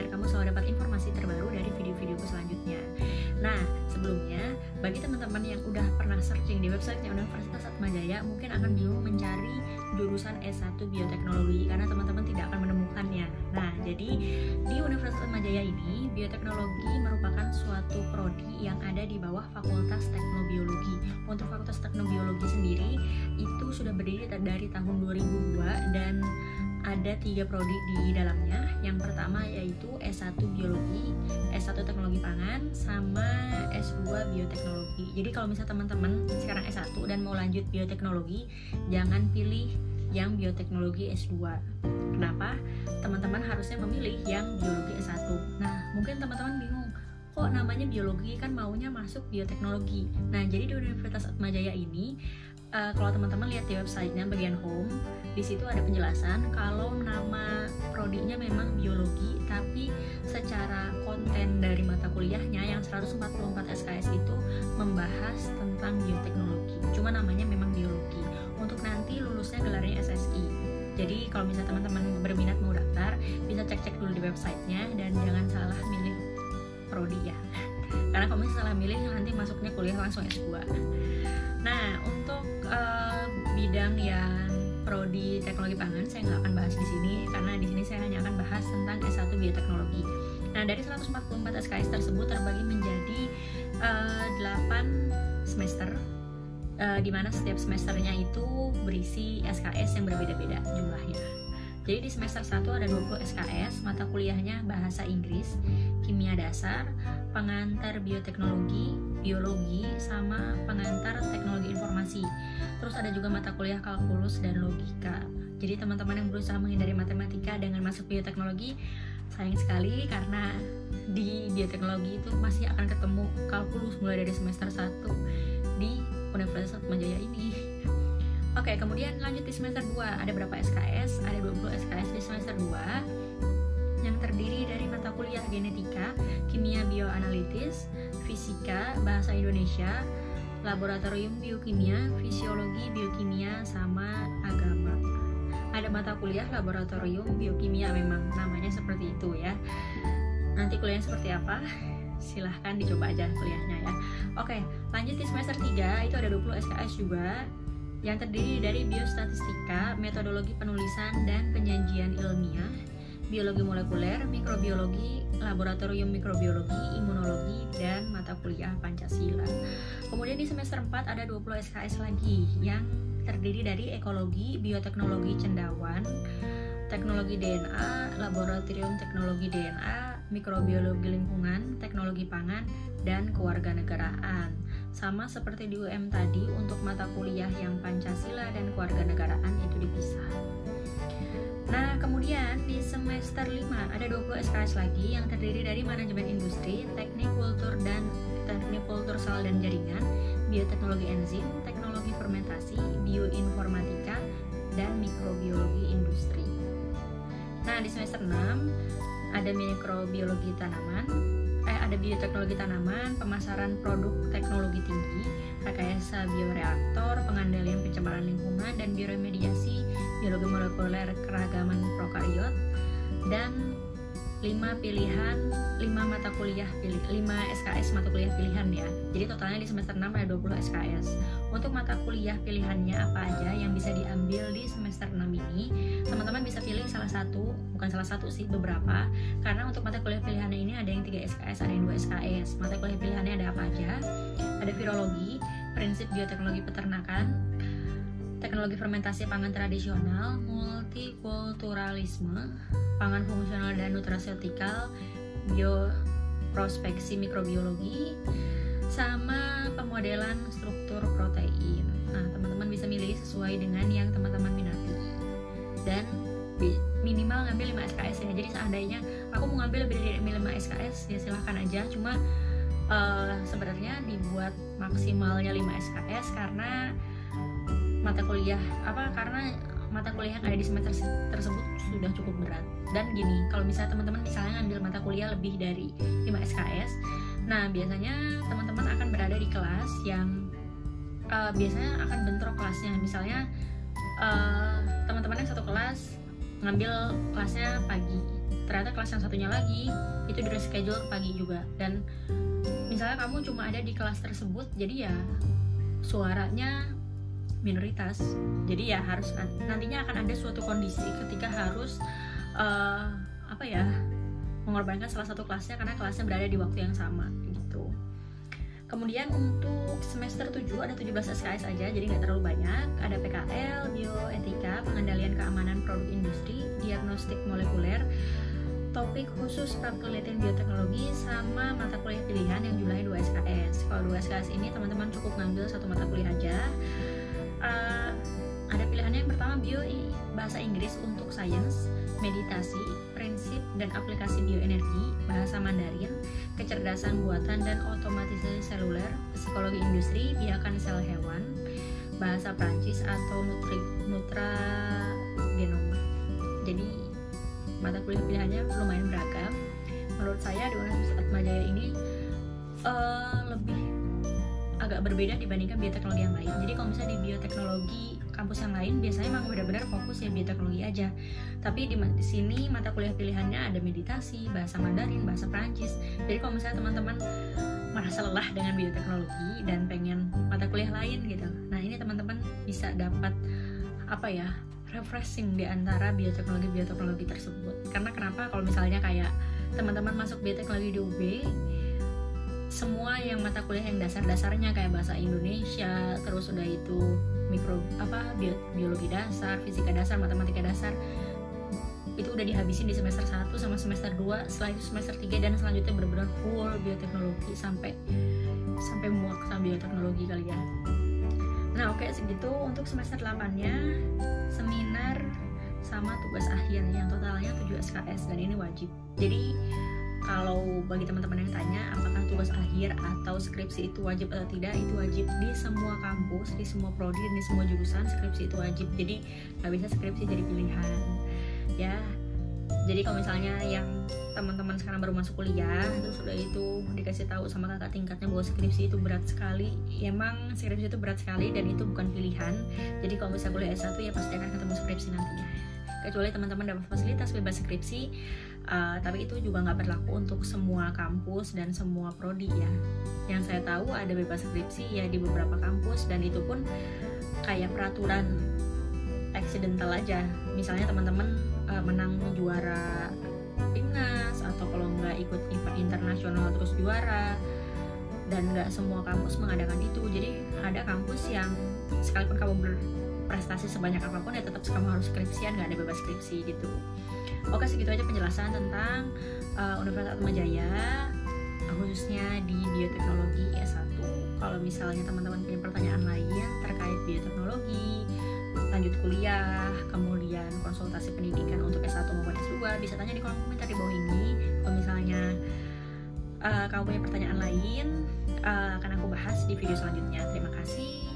biar kamu selalu dapat informasi terbaru dari video-videoku selanjutnya. Nah, sebelumnya bagi teman-teman yang udah pernah searching di websitenya Universitas Atmajaya mungkin akan bingung mencari jurusan S1 Bioteknologi karena teman-teman tidak akan menemukannya. Nah, jadi di Universitas Atmajaya ini bioteknologi merupakan suatu prodi yang ada di bawah Fakultas Teknobiologi. Untuk Fakultas Teknobiologi sendiri itu sudah berdiri dari tahun 2002 dan ada tiga prodi di dalamnya. Yang pertama yaitu S1 Biologi, S1 Teknologi Pangan, sama S2 Bioteknologi. Jadi kalau misalnya teman-teman sekarang S1 dan mau lanjut bioteknologi, jangan pilih yang bioteknologi S2. Kenapa? Teman-teman harusnya memilih yang biologi S1. Nah, mungkin teman-teman bingung, kok namanya biologi kan maunya masuk bioteknologi. Nah, jadi di Universitas Atmajaya ini uh, kalau teman-teman lihat di websitenya bagian home di situ ada penjelasan kalau nama prodinya memang biologi tapi secara konten dari mata kuliahnya yang 144 SKS itu membahas tentang bioteknologi. Cuma namanya memang biologi. Untuk nanti lulusnya gelarnya SSI jadi kalau misalnya teman-teman berminat mau daftar bisa cek-cek dulu di websitenya dan jangan salah milih prodi ya. Karena kalau misalnya salah milih nanti masuknya kuliah langsung S2 nah untuk uh, bidang yang prodi teknologi pangan saya nggak akan bahas di sini karena di sini saya hanya akan bahas tentang S1 bioteknologi. Nah, dari 144 SKS tersebut terbagi menjadi uh, eh, 8 semester uh, di mana setiap semesternya itu berisi SKS yang berbeda-beda jumlahnya. Jadi di semester 1 ada 20 SKS, mata kuliahnya bahasa Inggris, kimia dasar, pengantar bioteknologi, biologi, sama pengantar teknologi informasi. Terus ada juga mata kuliah kalkulus dan logika. Jadi teman-teman yang berusaha menghindari matematika dengan masuk bioteknologi, sayang sekali karena di bioteknologi itu masih akan ketemu kalkulus mulai dari semester 1 di Universitas Majaya ini. Oke, kemudian lanjut di semester 2. Ada berapa SKS? Ada 20 SKS di semester 2 yang terdiri dari mata kuliah genetika, kimia bioanalitis, fisika, bahasa Indonesia, laboratorium biokimia, fisiologi biokimia, sama agama. Ada mata kuliah laboratorium biokimia memang namanya seperti itu ya. Nanti kuliahnya seperti apa? Silahkan dicoba aja kuliahnya ya. Oke, lanjut di semester 3 itu ada 20 SKS juga yang terdiri dari biostatistika, metodologi penulisan dan penyajian ilmiah, biologi molekuler, mikrobiologi, laboratorium mikrobiologi, imunologi, dan mata kuliah Pancasila. Kemudian di semester 4 ada 20 SKS lagi yang terdiri dari ekologi, bioteknologi cendawan, teknologi DNA, laboratorium teknologi DNA, mikrobiologi lingkungan, teknologi pangan, dan kewarganegaraan. Sama seperti di UM tadi, untuk mata kuliah yang Pancasila dan kewarganegaraan itu dipisah. Nah, kemudian di semester 5 ada 20 SKS lagi yang terdiri dari manajemen industri, teknik kultur dan teknik kultur sel dan jaringan, bioteknologi enzim, teknologi fermentasi, bioinformatika, dan mikrobiologi industri. Nah, di semester 6 ada mikrobiologi tanaman, ada bioteknologi tanaman, pemasaran produk teknologi tinggi, rekayasa bioreaktor, pengandalian pencemaran lingkungan dan bioremediasi biologi molekuler keragaman prokariot dan 5 pilihan 5 mata kuliah pilih 5 SKS mata kuliah pilihan ya. Jadi totalnya di semester 6 ada 20 SKS untuk mata kuliah pilihannya apa aja yang bisa diambil di semester 6 ini teman-teman bisa pilih salah satu bukan salah satu sih beberapa. Karena untuk mata kuliah pilihannya ini ada yang 3 SKS ada yang 2 SKS mata kuliah pilihannya ada apa aja? Ada virologi prinsip bioteknologi peternakan teknologi fermentasi pangan tradisional, multikulturalisme, pangan fungsional dan nutraceutikal, bioprospeksi mikrobiologi, sama pemodelan struktur protein. Nah, teman-teman bisa milih sesuai dengan yang teman-teman minati. Dan minimal ngambil 5 SKS ya. Jadi seandainya aku mau ngambil lebih dari 5 SKS ya silahkan aja. Cuma uh, sebenarnya dibuat maksimalnya 5 SKS karena mata kuliah apa karena mata kuliah yang ada di semester tersebut sudah cukup berat. Dan gini kalau misalnya teman-teman misalnya ngambil mata kuliah lebih dari 5 SKS nah biasanya teman-teman akan berada di kelas yang uh, biasanya akan bentrok kelasnya. Misalnya uh, teman-teman yang satu kelas ngambil kelasnya pagi ternyata kelas yang satunya lagi itu di reschedule pagi juga. Dan misalnya kamu cuma ada di kelas tersebut jadi ya suaranya minoritas jadi ya harus nantinya akan ada suatu kondisi ketika harus uh, apa ya mengorbankan salah satu kelasnya karena kelasnya berada di waktu yang sama gitu kemudian untuk semester 7 ada 17 SKS aja jadi nggak terlalu banyak ada PKL, bioetika, pengendalian keamanan produk industri, diagnostik molekuler topik khusus penelitian bioteknologi sama mata kuliah pilihan yang jumlahnya 2 SKS. Kalau 2 SKS ini teman-teman cukup ngambil satu mata kuliah aja. Uh, ada pilihannya yang pertama bio bahasa Inggris untuk sains, meditasi, prinsip dan aplikasi bioenergi, bahasa Mandarin, kecerdasan buatan dan otomatisasi seluler, psikologi industri, biakan sel hewan, bahasa Prancis atau nutri, nutra genom. Jadi mata kuliah pilihannya lumayan beragam menurut saya di Universitas Atmajaya agak berbeda dibandingkan bioteknologi yang lain. Jadi kalau misalnya di bioteknologi kampus yang lain biasanya memang benar-benar fokus ya bioteknologi aja. Tapi di, di sini mata kuliah pilihannya ada meditasi bahasa Mandarin bahasa Prancis jadi kalau misalnya teman-teman merasa lelah dengan bioteknologi dan pengen mata kuliah lain gitu nah ini teman-teman bisa dapat apa ya refreshing di antara bioteknologi bioteknologi tersebut. Karena kenapa? Kalau misalnya kayak teman-teman masuk bioteknologi di UB semua yang mata kuliah yang dasar-dasarnya kayak bahasa Indonesia terus udah itu mikro apa biologi dasar fisika dasar matematika dasar itu udah dihabisin di semester 1 sama semester 2 setelah itu semester 3 dan selanjutnya benar-benar full bioteknologi sampai sampai muak sama bioteknologi kalian. Ya nah oke okay, segitu untuk semester 8 nya seminar sama tugas akhir yang totalnya 7 SKS dan ini wajib. Jadi kalau bagi teman-teman yang tanya apakah tugas akhir atau skripsi itu wajib atau tidak itu wajib di semua kampus di semua prodi dan di semua jurusan skripsi itu wajib. Jadi nggak bisa skripsi jadi pilihan. Ya jadi kalau misalnya yang teman-teman sekarang baru masuk kuliah terus sudah itu dikasih tahu sama kakak tingkatnya bahwa skripsi itu berat sekali emang skripsi itu berat sekali dan itu bukan pilihan. Jadi kalau misalnya kuliah S1 ya pasti akan ketemu skripsi nantinya. Kecuali teman-teman dapat fasilitas bebas skripsi uh, tapi itu juga nggak berlaku untuk semua kampus dan semua prodi ya. Yang saya tahu ada bebas skripsi ya di beberapa kampus dan itu pun kayak peraturan accidental aja. Misalnya teman-teman uh, menang juara timnas atau kalau nggak ikut event internasional terus juara dan nggak semua kampus mengadakan itu. Jadi ada kampus yang sekalipun kamu berprestasi sebanyak apa pun ya tetap kamu harus skripsian nggak ada bebas skripsi gitu oke segitu aja penjelasan tentang uh, Universitas Atmajaya khususnya di bioteknologi S1 kalau misalnya teman-teman punya pertanyaan lain terkait bioteknologi lanjut kuliah, kemudian konsultasi pendidikan untuk S1 maupun S2 bisa tanya di kolom komentar di bawah ini. Kalau misalnya uh, kamu punya pertanyaan lain, uh, akan aku bahas di video selanjutnya. Terima kasih